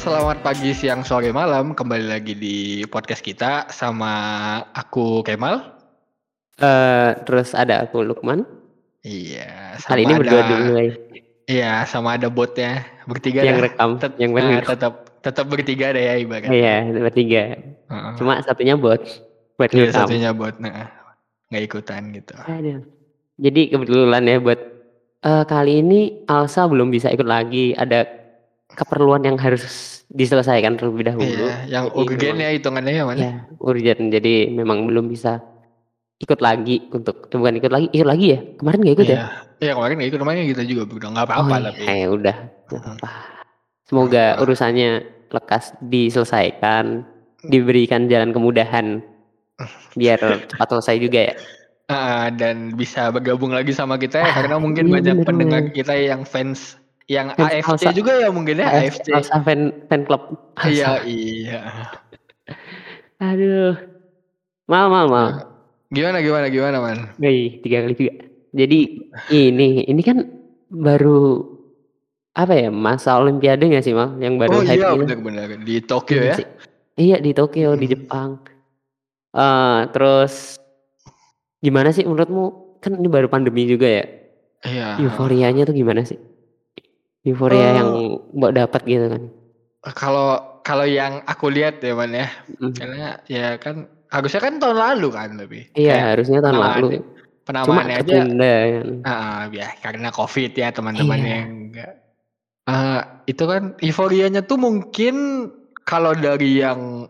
selamat pagi, siang, sore, malam. Kembali lagi di podcast kita sama aku Kemal. Eh, terus ada aku Lukman. Iya, Kali ini sama berdua ada dulu ya. Iya, sama ada botnya bertiga Yang dah. rekam, Tet- yang nah, tetap tetap bertiga deh ya ibaratnya. Iya, bertiga. Heeh. Cuma satunya bot buat Iya, satunya bot, nah nggak ikutan gitu. Aduh. Jadi kebetulan ya buat eh, kali ini Alsa belum bisa ikut lagi. Ada keperluan yang harus diselesaikan terlebih dahulu. Iya, yang urgen ya hitungannya ya mana? Ya, urgent. Jadi memang belum bisa ikut lagi untuk bukan ikut lagi, ikut lagi ya. Kemarin nggak ikut ya? Iya, iya kemarin nggak ikut, kemarin kita juga udah nggak apa-apa oh, tapi. iya, ya udah. apa-apa. Semoga Apa-apa. urusannya lekas diselesaikan, diberikan jalan kemudahan biar cepat selesai juga ya. Ah, dan bisa bergabung lagi sama kita ya Ah, karena mungkin iya, banyak bener, pendengar kita yang fans yang Fans AFC Alsa. juga ya mungkin ya AFC. Alsa fan fan club. Iya, iya. Aduh. Mal mal mal. Gimana gimana gimana, Man? Wih, tiga kali juga. Jadi ini ini kan baru apa ya masa Olimpiade nggak sih mal yang baru Oh iya benar-benar di Tokyo Iya ya. sih. Iya di Tokyo di Hmm. Jepang. Eh terus gimana sih menurutmu kan ini baru pandemi juga ya Iya. euforianya tuh gimana sih euforia Eh. yang mbak dapat gitu kan Kalau kalau yang aku lihat ya, Man ya. Mm. Karena ya kan harusnya kan tahun lalu kan lebih. iya Kayak harusnya tahun lalu penamaannya aja ketunda kan Ah, ya karena covid ya teman-teman Iya. yang enggak. Ah, itu kan euforianya tuh mungkin kalau dari yang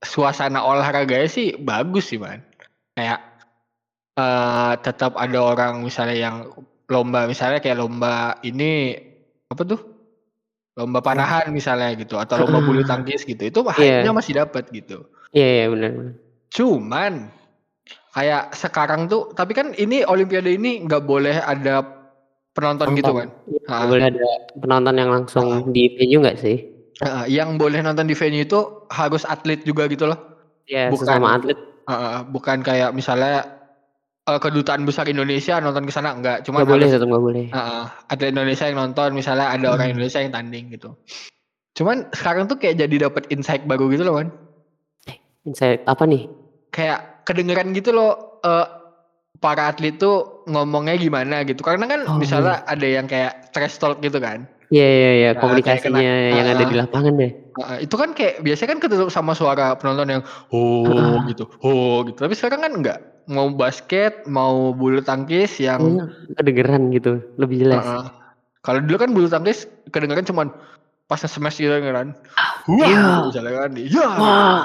suasana olahraga sih bagus sih man. Kayak eh tetap ada orang misalnya yang lomba misalnya kayak lomba ini apa tuh? Lomba panahan misalnya gitu atau lomba bulu tangkis gitu. Itu Iya. hype-nya masih dapat gitu. iya iya benar benar. Cuman kayak sekarang tuh, tapi kan ini Olimpiade ini nggak boleh ada penonton gitu kan? Iya, Ah. nggak boleh ada penonton yang langsung Ah. di venue nggak sih Heeh, yang boleh nonton di venue itu harus atlet juga gitu loh. ya Bukan- sesama atlet Heeh, bukan kayak misalnya eh, kedutaan besar Indonesia nonton ke sana enggak, cuma nggak boleh tetap nggak boleh heeh, atlet Indonesia yang nonton, misalnya ada orang Hmm. Indonesia yang tanding gitu. Cuman sekarang tuh kayak jadi dapat insight baru gitu loh, man. Insight apa nih Kayak kedengeran gitu loh eh, para atlet tuh ngomongnya gimana gitu. Karena kan Oh, misalnya ada yang kayak trash talk gitu kan. Iya iya iya Nah, komunikasinya kena- yang ada ah, di lapangan deh. Heeh, itu kan kayak biasanya kan ketutup sama suara penonton yang oh Heeh. gitu, oh gitu. Tapi sekarang kan enggak. Mau basket, mau bulu tangkis yang Kayaknya kedengeran gitu, lebih jelas. heeh. Kalau dulu kan bulu tangkis kedengeran cuman pas smash gitu kan. Wah, iya. misalnya kan. Iya. Wah.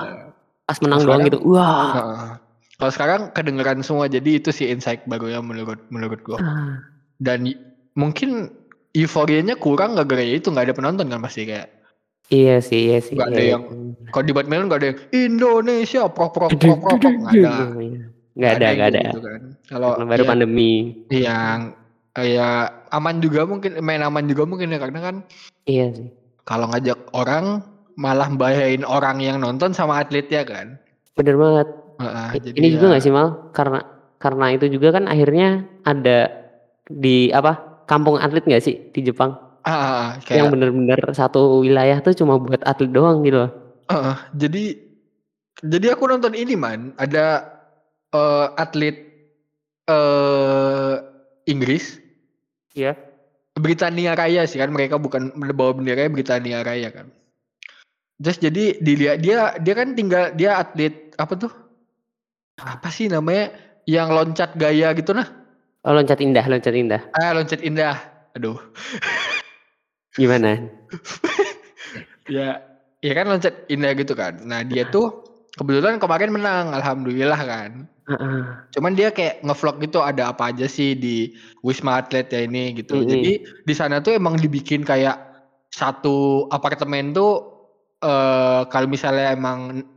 Pas menang doang gitu. Wah. Heeh. Kalau sekarang kedengeran semua jadi itu sih insight barunya menurut menurut gua. Ah, Dan mungkin euforianya kurang gak gara itu nggak ada penonton kan pasti kayak Iya sih, iya sih. Nggak ada iya, yang- iya. kalau di badminton nggak ada yang Indonesia prok prok prok prok prok nggak ada. Nggak ada, nggak ada. gitu kan. Kalau baru ya, pandemi. yang ya aman juga mungkin main aman juga mungkin ya karena kan Iya sih. kalau ngajak orang malah bahayain orang yang nonton sama atletnya kan. Bener banget. I- jadi Ini juga ya- nggak sih mal? Karena karena itu juga kan akhirnya ada di apa kampung atlet nggak sih di Jepang? Ah, ah, ah, Yang kayak bener-bener satu wilayah tuh cuma buat atlet doang gitu loh. Heeh, jadi jadi aku nonton ini man ada eh, atlet eh Inggris Iya. Britania Raya sih kan mereka bukan bawa bendera Britania Raya kan. Just jadi dilihat dia dia kan tinggal dia atlet apa tuh? Apa sih namanya? Yang loncat gaya gitu nah. Oh loncat indah, loncat indah. Ah loncat indah. Aduh. Gimana? Ya ya kan loncat indah gitu kan. Nah dia tuh kebetulan kemarin menang alhamdulillah kan. Heeh. Cuman dia kayak ngevlog gitu ada apa aja sih di Wisma Atlet ya ini gitu. Mm-mm. Jadi di sana tuh emang dibikin kayak satu apartemen tuh eh kalau misalnya emang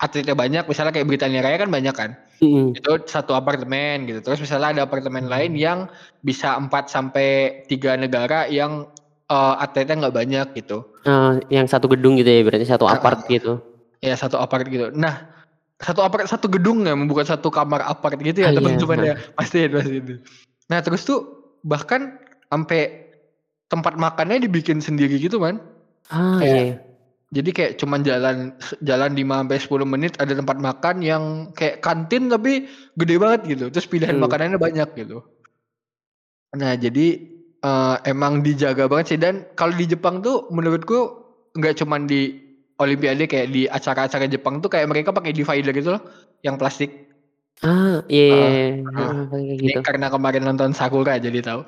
atletnya banyak, misalnya kayak Britania Raya kan banyak kan. Mm-mm. Itu satu apartemen gitu. Terus misalnya ada apartemen Hmm. lain yang bisa 4 sampai 3 negara yang eh, atletnya nggak banyak gitu. Eh, yang satu gedung gitu ya berarti satu apart gitu. Ya satu apart gitu. Nah, satu apart satu gedung ya, bukan satu kamar apart gitu ya Ah, iya, teman-teman ya. Pasti pasti itu. Nah, terus tuh bahkan sampai tempat makannya dibikin sendiri gitu man. Ah Kayak- iya. Jadi kayak cuman jalan jalan 5 sampai 10 menit ada tempat makan yang kayak kantin tapi gede banget gitu, terus pilihan Hmm. makanannya banyak gitu. Nah jadi, eee, emang dijaga banget sih dan kalau di Jepang tuh menurutku nggak cuman di olimpiade kayak di acara-acara Jepang tuh kayak mereka pakai divider gitu loh, yang plastik. Ah, iya pakai kayak Ini gitu. karena kemarin nonton Sakura jadi tahu.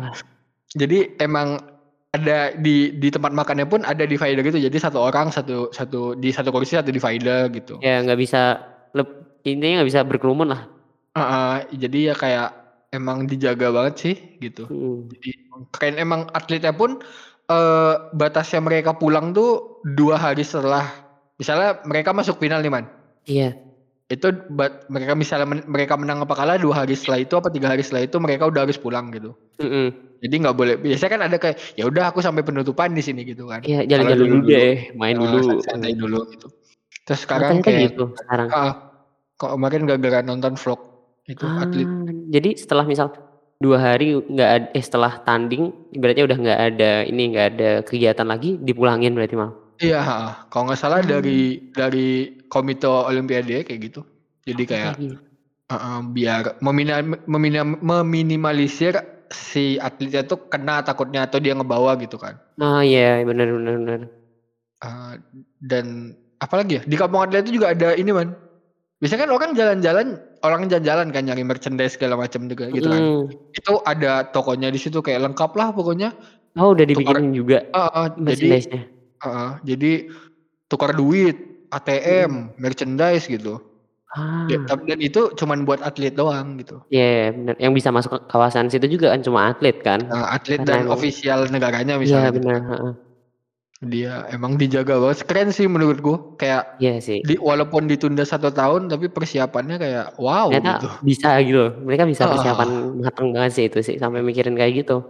Wah. Jadi emang ada di di tempat makannya pun ada divider gitu, jadi satu orang satu satu di satu kursi satu divider gitu. Ya nggak bisa leb intinya nggak bisa berkerumun lah. Heeh, jadi ya kayak emang dijaga banget sih gitu. Mhm. Jadi keren emang atletnya pun, eee, batasnya mereka pulang tuh 2 hari setelah misalnya mereka masuk final nih, Man. Iya. Itu bat mereka misalnya men mereka menang apa kalah 2 hari setelah itu apa 3 hari setelah itu mereka udah harus pulang gitu. Mhm. Jadi nggak boleh biasanya kan ada kayak, ya udah aku sampai penutupan di sini gitu kan. Iya, jalan-jalan dulu deh, main heeh, dulu. santai-santai dulu gitu. Terus sekarang ternyata kayak gitu sekarang? heeh, kok kemarin gara-gara nonton vlog itu Ah, atlet. jadi setelah misal 2 hari nggak eh, setelah tanding ibaratnya udah nggak ada ini, nggak ada kegiatan lagi dipulangin berarti malah? Iya, kalau nggak salah Hmm. dari dari komite olimpiade kayak gitu. Jadi kayak kayak gitu. heeh, biar memina meminam meminimalisir si atletnya tuh kena takutnya atau dia ngebawa gitu kan. Oh, iya, bener bener bener. Eee, dan apalagi ya, di kampung atlet itu juga ada ini, Man. Biasanya kan orang jalan-jalan orang jalan-jalan kan nyari merchandise segala macam juga gitu kan. Mhm. Itu ada tokonya di situ kayak lengkap lah pokoknya. Oh, udah Tukar dibikinin juga heeh, jadi merchandise-nya? heeh, jadi tukar duit. ATM, merchandise gitu. Ah. Dan itu cuman buat atlet doang gitu. Iya iya, bener, yang bisa masuk ke kawasan situ juga kan cuma atlet kan? Eee, atlet Karena dan ofisial negaranya Iya, misalnya gitu bener, kan. heeh. Dia emang dijaga banget, keren sih menurutku. Kayak Iya sih. di walaupun ditunda 1 tahun tapi persiapannya kayak wow Ternyata gitu. bisa gitu mereka bisa persiapan Heeh. mateng banget sih itu sih, sampai mikirin kayak gitu.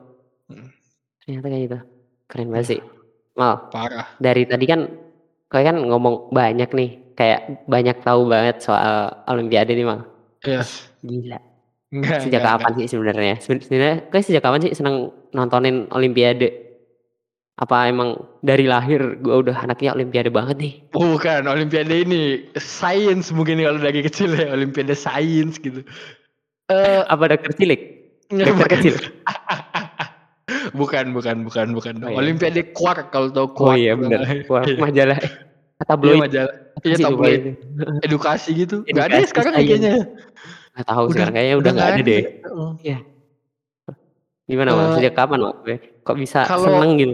Mhm. Ternyata kayak gitu, keren banget sih. Mal, Parah. dari tadi kan Kakak kan ngomong banyak nih, kayak banyak tahu banget soal olimpiade nih, Mal. Iya. Gila. Enggak Sejak enggak kapan enggak. sih sebenarnya? Seben sebenarnya Kakak sejak kapan sih seneng nontonin olimpiade? Apa emang dari lahir gua udah anaknya olimpiade banget nih? Bukan, olimpiade ini sains mungkin kalau dari kecil ya, olimpiade sains gitu. Eee Apa dokter cilik? Enggak, Dokter kecil? Bukan bukan bukan bukan Oh, iya. Olimpiade Quark kalau tahu Oh, Quark iya namanya. Quark, Iya. majalah eh, Iya tabloid. majalah iya tabloid. Heeh. Edukasi gitu. Nggak ada ya sekarang ya kayaknya ya? Nggak tahu Udah sekarang, kayaknya udah nggak ada ada deh. ya? Heeh. Iya. Gimana, Mal? Eee Sejak kapan, Mal? Kok bisa Kalau seneng gitu?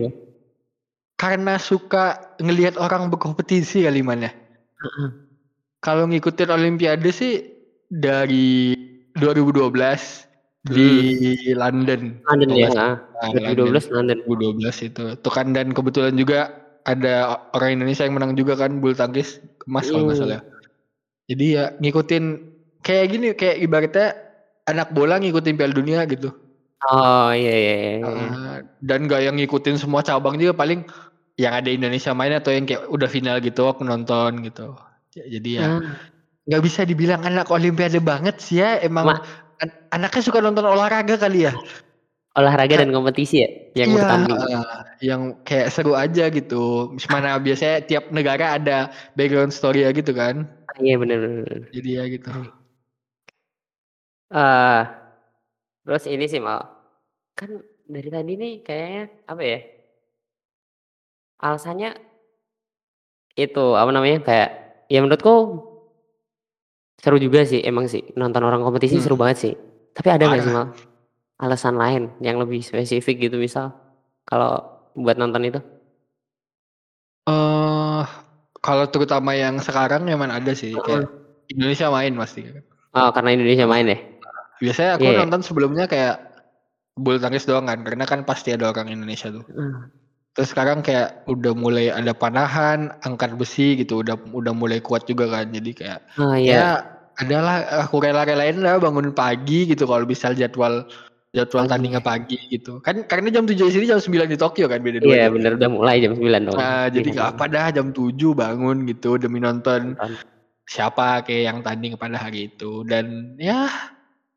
Karena suka ngelihat orang berkompetisi kali, Man, ya. Kalau ngikutin olimpiade sih dari 2012 di Hmm. London London kalau ya? Heeh. salah. Heeh, London 2012 London. 2012 itu. Tuh kan dan kebetulan juga ada orang Indonesia yang menang juga kan bulu tangkis emas kalau nggak salah. Mhm. Jadi ya ngikutin kayak gini, kayak ibaratnya anak bola ngikutin Piala Dunia gitu. Oh, iya iya iya. Heeh, dan nggak yang ngikutin semua cabang juga paling yang ada Indonesia main atau yang kayak udah final gitu aku nonton gitu. Ja jadi ya Ah. nggak bisa dibilang anak olimpiade banget sih ya, emang Ma an anaknya suka nonton olahraga kali ya. Olahraga dan kompetisi ya? Yang Iya, bertanding? heeh, yang kayak seru aja gitu. Mana biasanya tiap negara ada background story-nya gitu kan. Iya, bener bener. Jadi ya gitu. Eee, terus ini sih, Mal, kan dari tadi nih kayaknya apa ya alasannya itu, apa namanya, kayak ya menurutku seru juga sih, emang sih, nonton orang kompetisi seru Hmm. banget sih. Tapi ada nggak sih. Mal, alasan lain yang lebih spesifik gitu misal, kalau buat nonton itu? Eee, kalau terutama yang sekarang emang ada sih, Heeh. kayak Indonesia main pasti. Oh, karena Indonesia main ya? Biasanya aku Iya iya. nonton sebelumnya kayak bulu tangkis doang kan, karena kan pasti ada orang Indonesia tuh. Heeh. Terus sekarang kayak udah mulai ada panahan, angkat besi gitu, udah udah mulai kuat juga kan. Jadi kayak Oh, ya iya. adalah aku rela-relain lah bangun pagi gitu kalau misal jadwal jadwal tandingnya ya? pagi gitu. Kan karena jam 7 di sini jam 9 di Tokyo kan beda 2 Iya, jam. bener, udah mulai jam 9 dong. Nah, jadi Iya, nggak bener. apa dah jam 7 bangun gitu demi nonton Nonton. siapa kayak yang tanding pada hari itu dan ya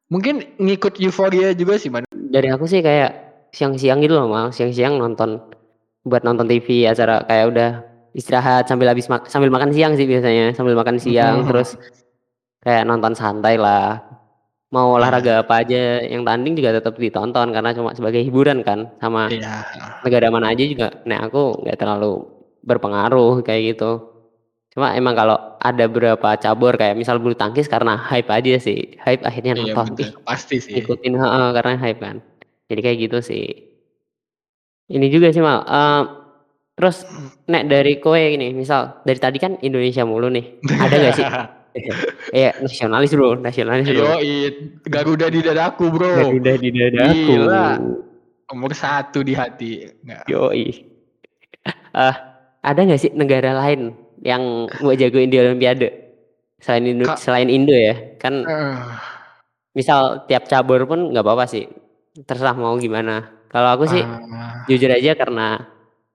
mungkin ngikut euforia juga sih, Man. Dari aku sih kayak siang-siang gitu loh, Mal, siang-siang nonton buat nonton TV acara kayak udah istirahat sambil habis mak sambil makan siang sih biasanya, sambil makan siang Mhm. terus kayak nonton santai lah. Mau olahraga apa aja yang tanding juga tetap ditonton karena cuma sebagai hiburan kan, sama heeh. negara mana aja juga nek aku nggak terlalu berpengaruh kayak gitu. Cuma emang kalau ada beberapa cabur kayak misal bulu tangkis karena hype aja sih, hype akhirnya Iya nonton, bener, pasti sih. ngikutin heeh, karena hype kan. Jadi kayak gitu sih. Ini juga sih Mal, eee, terus nek dari kowe gini, misal dari tadi kan Indonesia mulu nih, ada nggak sih iya nasionalis Bro, nasionalis Bro. Yoi, Garuda di dadaku Bro. Garuda di dadaku. Gila, nomor 1 di hati, nggak. Yoi. Eh, ada nggak sih negara lain yang mbok jagoin di olimpiade? Selain Indo Ka selain Indo ya, kan Heeh. misal tiap cabur pun nggak apa-apa sih, terserah mau gimana. Kalau aku sih Ah. jujur aja karena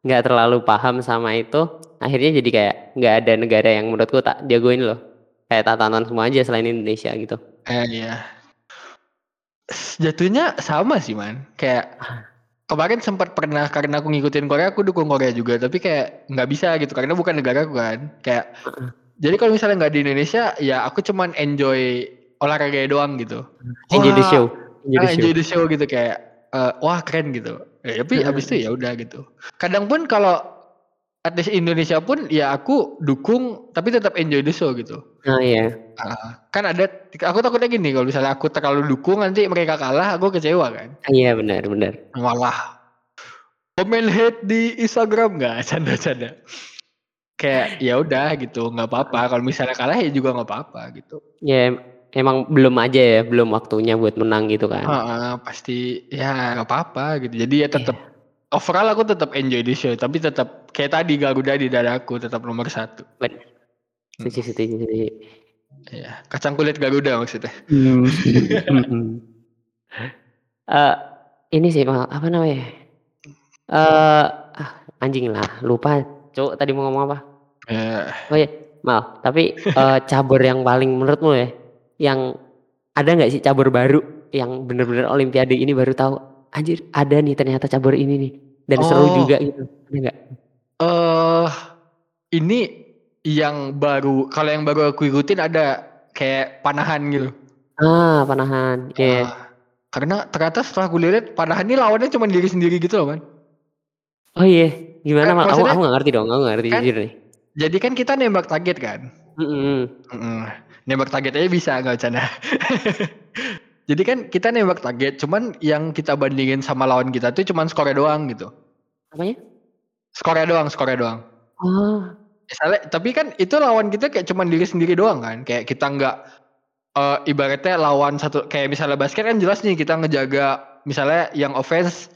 nggak terlalu paham sama itu, akhirnya jadi kayak nggak ada negara yang menurutku tak jagoin loh. Kayak tak tonton semua aja selain Indonesia gitu. Eh, iya. Jatuhnya sama sih Man, kayak Ah. kemarin sempat pernah karena aku ngikutin Korea, aku dukung Korea juga, tapi kayak nggak bisa gitu karena bukan negaraku kan. Kayak Heeh. jadi kalau misalnya nggak di Indonesia, ya aku cuman enjoy olahraganya doang gitu. Enjoy the Wah, show enjoy the ah, show. enjoy the show gitu kayak, eee, wah keren gitu. Ya tapi abis itu ya udah gitu. Kadang pun kalau artis Indonesia pun ya aku dukung, tapi tetap enjoy the show gitu. Oh iya. Heeh, kan ada aku takutnya gini, kalau misalnya aku terlalu dukung nanti mereka kalah, aku kecewa kan. Iya benar benar. Malah komen hate di Instagram, nggak, canda-canda. Kayak ya udah gitu, nggak apa-apa, kalau misalnya kalah ya juga nggak apa-apa gitu. Ya emang belum aja ya, belum waktunya buat menang gitu kan. Heeh, pasti ya nggak apa-apa gitu. Jadi ya tetep Iya. overall aku tetap enjoy the show, tapi tetap kayak tadi Garuda di dadaku tetap nomor 1. Bener. Mhm. Setuju setuju setuju. Iya, kacang kulit Garuda maksudnya. Mhm. Eee, ini sih Mal, apa namanya, ah anjing lah lupa Cuk, tadi mau ngomong apa. Eh. Oh iya, Mal, tapi, eee, cabur yang paling menurutmu ya, yang ada nggak sih cabur baru yang bener-bener olimpiade ini baru tahu, "Anjir ada nih ternyata cabur ini nih, dan seru Oh. juga," gitu, ada nggak? Eh, ini yang baru kalau yang baru aku ikutin ada kayak panahan gitu. Ah, panahan, iya iya. Eee, karena ternyata setelah aku lihat panahan ini lawannya cuman diri sendiri gitu loh, Man. Oh iya, gimana Kan Mal? Aku aku nggak ngerti dong, aku nggak ngerti kan jujur nih. jadi kan kita nembak target kan. Mhm. Mhm, nembak target aja bisa, nggak bercanda. Jadi kan kita nembak target, cuman yang kita bandingin sama lawan kita tuh cuman skornya doang gitu. Apanya? Skornya doang skornya doang. Oh. Misalnya tapi kan itu lawan kita kayak cuman diri sendiri doang kan, kayak kita nggak, eee, ibaratnya lawan satu kayak misalnya basket kan jelas nih kita ngejaga misalnya yang offense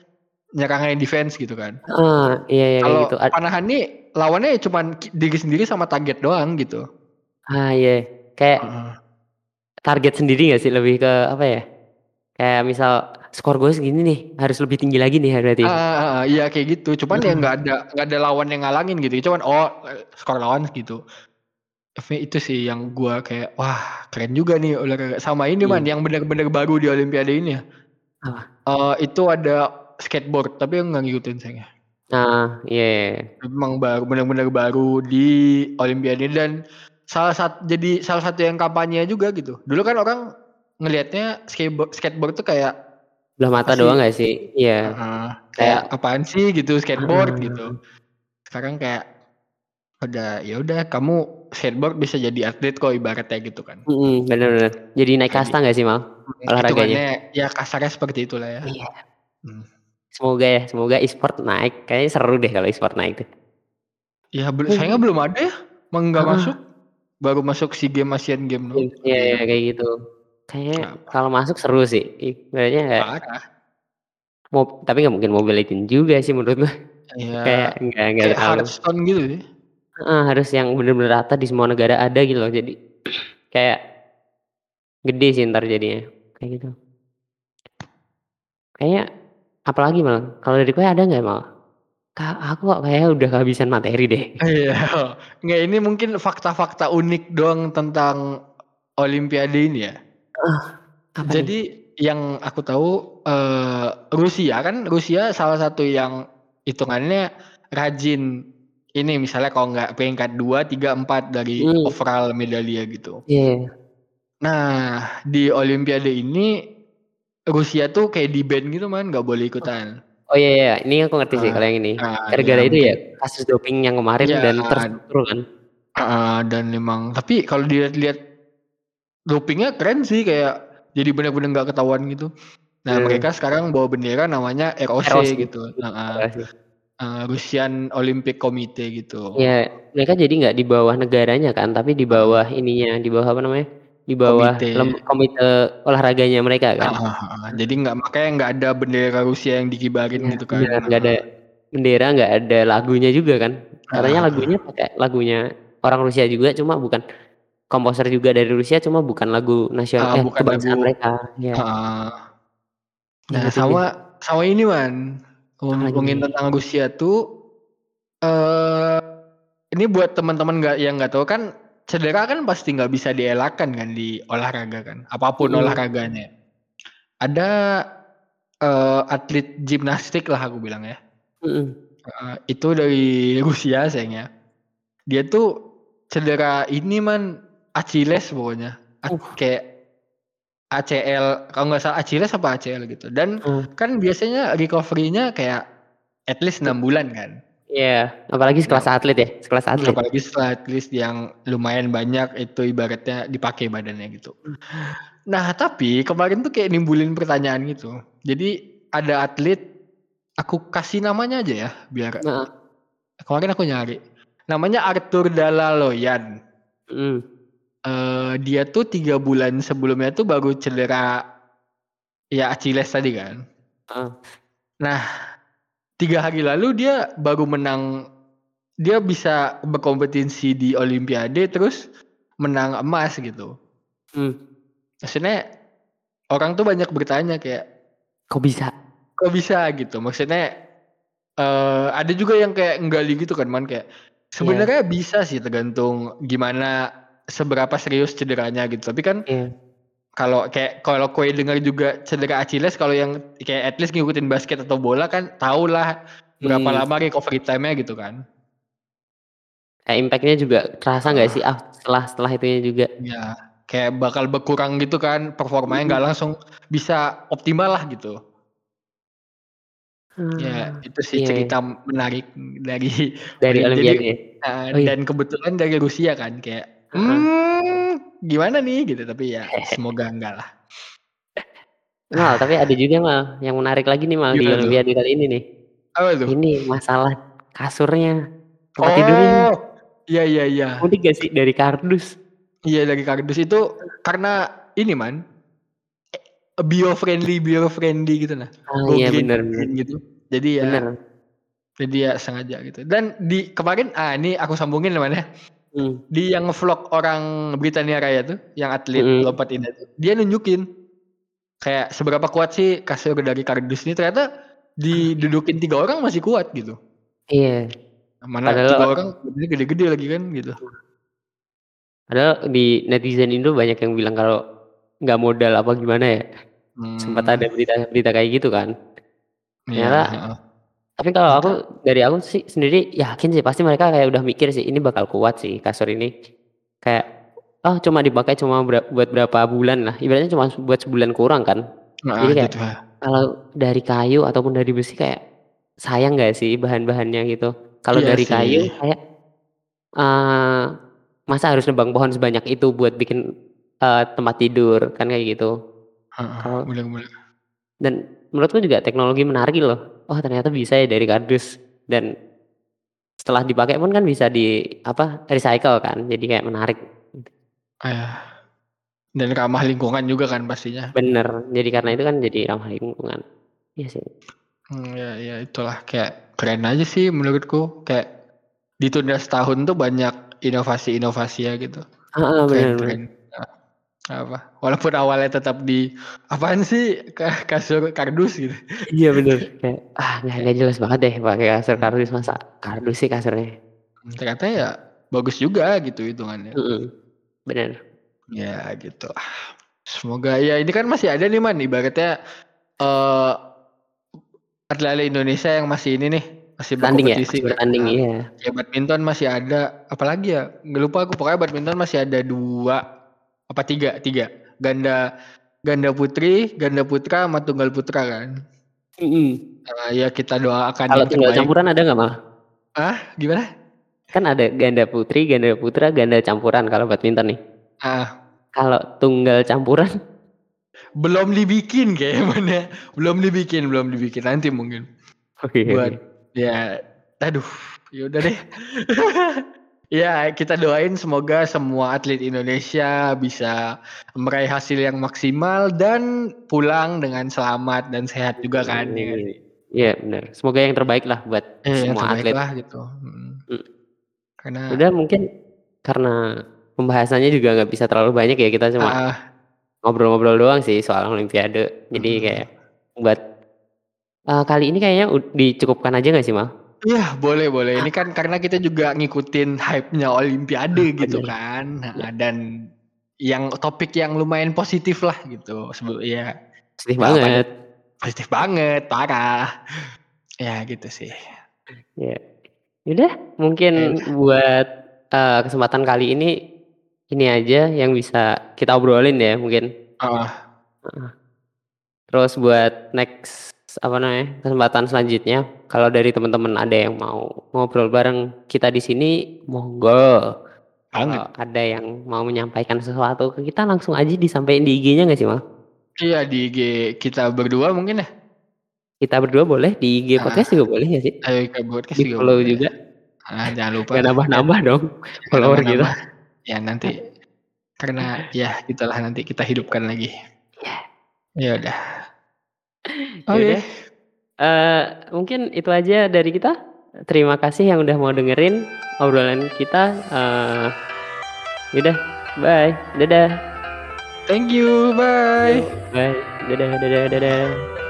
nyerang yang defense gitu kan. Heeh, iya iya Kalau gitu. Panahan nih lawannya ya cuman diri sendiri sama target doang gitu. Ah, iya, kayak Heeh. target sendiri nggak sih? Lebih ke apa ya, kayak misal skor gue segini nih, harus lebih tinggi lagi nih berarti? Heeh heeh, iya kayak gitu, cuman ya Heeh. nggak ada nggak ada lawan yang ngalangin gitu, cuman oh, eee, skor lawan segitu. Tapi itu sih yang gua kayak, wah keren juga nih olahraga sama ini Man, Iya. yang bener-bener baru di olimpiade ini ya. Apa? Eee, itu ada skateboard, tapi aku nggak ngikutin sayangnya. Nah, iya iya iya. Emang baru bener-bener baru di olimpiade dan salah sat jadi salah satu yang kampanye juga gitu. Dulu kan orang ngelihatnya skatebo skateboard tuh kayak Sebelah apa mata doang sih? nggak sih? Iya. Heeh, kayak Kayak apaan sih gitu skateboard Heeh. gitu. Sekarang kayak udah ya udah kamu skateboard bisa jadi atlet kok ibaratnya gitu kan. Mhm, bener bener. Jadi naik kasta nggak sih Mal, olahraganya? ya kasarnya seperti itulah ya. Iya. Mmm. Semoga ya, semoga e-sport naik, kayaknya seru deh kalau e-sport naik tuh. Ya bel sayangnya belum ada ya, nggak Heeh. masuk. Baru masuk SEA Games, Asian Games doang. Iya Iya. kayak gitu. Kayaknya Kenapa? kalau masuk seru sih, ibaratnya kayak Parah. mob tapi nggak mungkin Mobile Legends juga sih menurut gue. Iya, Kayak nggak nggak kayak. Hearthstone gitu sih. Heeh, harus yang bener-bener rata di semua negara ada gitu loh, jadi kayak gede sih entar jadinya, kayak gitu. Kayaknya apalagi Mal? Kalau dari kowe ada nggak Mal? Ka aku kok kayaknya udah kehabisan materi deh. Iya, nggak ini mungkin fakta-fakta unik doang tentang olimpiade ini ya. Apa nih? Jadi yang aku tahu, eee, Rusia kan Rusia salah satu yang hitungannya rajin ini misalnya kalau nggak peringkat 2, 3, 4 dari Hmm. overall medalia gitu. Iya. Nah, di Olimpiade ini Rusia tuh kayak di-ban gitu man, nggak boleh ikutan. Oh iya iya, ini aku ngerti sih Ah, kalau yang ini. ah, Gara-gara ya itu ya kasus doping yang kemarin Iya. dan terstruktur kan. Heeh, dan memang tapi kalau dilihat-lihat dopingnya keren sih kayak jadi benar-benar nggak ketahuan gitu. Nah, Hmm. mereka sekarang bawa bendera namanya ROC, ROC. gitu. Heeh. ROC. Eh, Russian Olympic Committee gitu. Iya, mereka jadi nggak di bawah negaranya kan, tapi di bawah ininya, di bawah apa namanya? Di bawah Komite. lem- komite olahraganya mereka kan. Heeh, heeh. Jadi nggak makanya nggak ada bendera Rusia yang dikibarin Iya, gitu kan. nggak ada bendera, nggak ada lagunya juga kan. Katanya Heeh. lagunya pakai lagunya orang Rusia juga, cuma bukan komposer juga dari Rusia, cuma bukan lagu nasional Ah, eh, bukan kebangsaan lagu mereka. Iya, Nah, gitu sama sama ini man, ngomongin tentang Rusia tuh eh ini buat teman-teman nggak yang nggak tahu kan cedera kan pasti nggak bisa dielakkan kan di olahraga kan, apa pun Mm-mm. olahraganya. Ada eh, atlet gimnastik lah aku bilang ya. Mm-mm. Eh, itu dari Rusia sayangnya. Dia tuh cedera ini man Achilles pokoknya. A- Uh. Kayak ACL kalau nggak salah Achilles apa ACL gitu. Dan Hmm. kan biasanya recovery-nya kayak at least enam bulan kan. Iya, apalagi sekelas Nah, atlet ya, sekelas atlet. apalagi setelah at least yang lumayan banyak itu ibaratnya dipakai badannya gitu. Nah tapi kemarin tuh kayak nimbulin pertanyaan gitu. Jadi ada atlet, aku kasih namanya aja ya biar Nah, kemarin aku nyari. Namanya Arthur Dalaloyan. mm. Eh, dia tuh tiga bulan sebelumnya tuh baru cedera ya Achilles tadi kan. Ah. Nah tiga hari lalu dia baru menang. Dia bisa berkompetisi di Olimpiade terus menang emas gitu. Hmm. Maksudnya orang tuh banyak bertanya kayak Kok bisa? kok bisa gitu. Maksudnya eh ada juga yang kayak nggali gitu kan man kayak sebenarnya bisa sih tergantung gimana seberapa serius cederanya gitu. Tapi kan Iya. Kalau kayak kalau kue dengar juga cedera Achilles kalau yang kayak at least ngikutin basket atau bola kan tau lah berapa Hmm. lama recovery time-nya gitu kan. Kayak impact-nya juga terasa nggak sih? Ah, setelah setelah itunya juga. Ya, kayak bakal berkurang gitu kan performanya nggak Mm-mm. langsung bisa optimal lah gitu. Ya, Hmm, itu sih iya, iya. cerita menarik dari Dari Olim- Olimpiade. jadi ya? eh, Oh iya. dan kebetulan dari Rusia kan kayak hmm gimana nih gitu tapi ya semoga enggak lah. Mal, tapi ada juga mal yang menarik lagi nih mal di Gimana tuh? Olimpiade kali ini nih. Apa tuh? Ini masalah kasurnya, tempat tidurnya. Oh, iya iya iya. Unik gak sih dari kardus? Iya dari kardus itu karena ini man bio friendly bio friendly gitu nah. Ah Go iya green gitu. Jadi ya Bener. jadi ya sengaja gitu. Dan di kemarin ah ini aku sambungin teman Hmm. Di yang vlog orang Britania Raya tuh, yang atlet Mm-mm. lompat indah tuh, dia nunjukin kayak seberapa kuat sih kasur dari kardus ini ternyata didudukin tiga orang masih kuat gitu. Iya. Mana Padahal- tiga orang gede-gede lagi kan gitu. Padahal di netizen Indo banyak yang bilang kalau nggak modal apa gimana ya. Sempat Hmm, ada berita-berita kayak gitu kan. iya, Ternyata heeh. Tapi kalau aku dari aku sih sendiri yakin sih pasti mereka kayak udah mikir sih ini bakal kuat sih kasur ini. Kayak oh cuma dipakai cuma ber- buat berapa bulan lah. Ibaratnya cuma buat sebulan kurang kan. Nah, Jadi kayak gitu. kalau dari kayu ataupun dari besi kayak sayang nggak sih bahan-bahannya gitu. Kalau Iya dari sih. kayu kayak eh masa harus nebang pohon sebanyak itu buat bikin eh, tempat tidur kan kayak gitu. Heeh, Kalau dan menurutku juga teknologi menarik loh. Oh ternyata bisa ya dari kardus dan setelah dipakai pun kan bisa di apa recycle kan. Jadi kayak menarik. Ah, dan ramah lingkungan juga kan pastinya. Bener. Jadi karena itu kan jadi ramah lingkungan. Iya sih. Hmm, ya, ya itulah kayak keren aja sih menurutku. Kayak ditunda setahun tuh banyak inovasi-inovasi ya gitu. Ah, ah, bener, bener. Apa? Walaupun awalnya tetap di apaan sih Ka- kasur kardus gitu. Iya bener. Kayak ah nggak jelas banget deh pakai kasur kardus masa kardus sih kasurnya. Ternyata ya bagus juga gitu hitungannya. Mm-mm. Bener. Ya gitu. lah. Semoga ya ini kan masih ada nih man ibaratnya eh atlet Indonesia yang masih ini nih masih Tanding ya? Masih bertanding, Nah, iya. ya badminton masih ada, apalagi ya? Nggak lupa aku pokoknya badminton masih ada 2 apa 3 3 ganda ganda putri, ganda putra, sama tunggal putra kan. Mhm. Nah, ya kita doakan Kalau tunggal terbaik. campuran ada nggak, Mal? Ah, gimana? Kan ada ganda putri, ganda putra, ganda campuran kalau badminton nih. Ah, Kalau tunggal campuran belum dibikin kayaknya. Belum dibikin, belum dibikin. Nanti mungkin. Oke Buat ya aduh, ya udah deh. Ya, kita doain semoga semua atlet Indonesia bisa meraih hasil yang maksimal dan pulang dengan selamat dan sehat juga kan ya sih? Iya benar. Semoga yang terbaik lah buat Eh, yang semua terbaik atlet. lah gitu. Mm. Mm. Karena Udah mungkin karena pembahasannya juga nggak bisa terlalu banyak ya kita cuma ah, ngobrol-ngobrol doang sih soal Olimpiade. Jadi Mm. kayak buat eh, kali ini kayaknya dicukupkan aja nggak sih Mal? Iya boleh boleh. Ini kan karena kita juga ngikutin hype-nya Olimpiade gitu Bener. kan. Nah, dan yang topik yang lumayan positif lah gitu. Sebelum ya Apa- banget. positif banget, parah. Ya gitu sih. Ya. Udah mungkin buat eh, kesempatan kali ini ini aja yang bisa kita obrolin ya mungkin. Ah, Terus buat next apa namanya kesempatan selanjutnya kalau dari teman-teman ada yang mau ngobrol bareng kita di sini monggo. Kalau ada yang mau menyampaikan sesuatu ke kita langsung aja disampaikan di IG-nya nggak sih mal? Iya di IG kita berdua mungkin ya. Kita berdua boleh di IG Ah. podcast juga boleh ya sih? Ayo ke podcast Di juga. follow boleh. juga. Ah, jangan lupa. Gak nambah-nambah dong follower kita. nambah-nambah. Ya nanti karena ya gitulah nanti kita hidupkan lagi. Ya udah. Oke. Yaudah. Eh, mungkin itu aja dari kita. Terima kasih yang udah mau dengerin obrolan kita. Eh, yaudah, bye, dadah, Thank you. Bye. bye, dadah, dadah, dadah.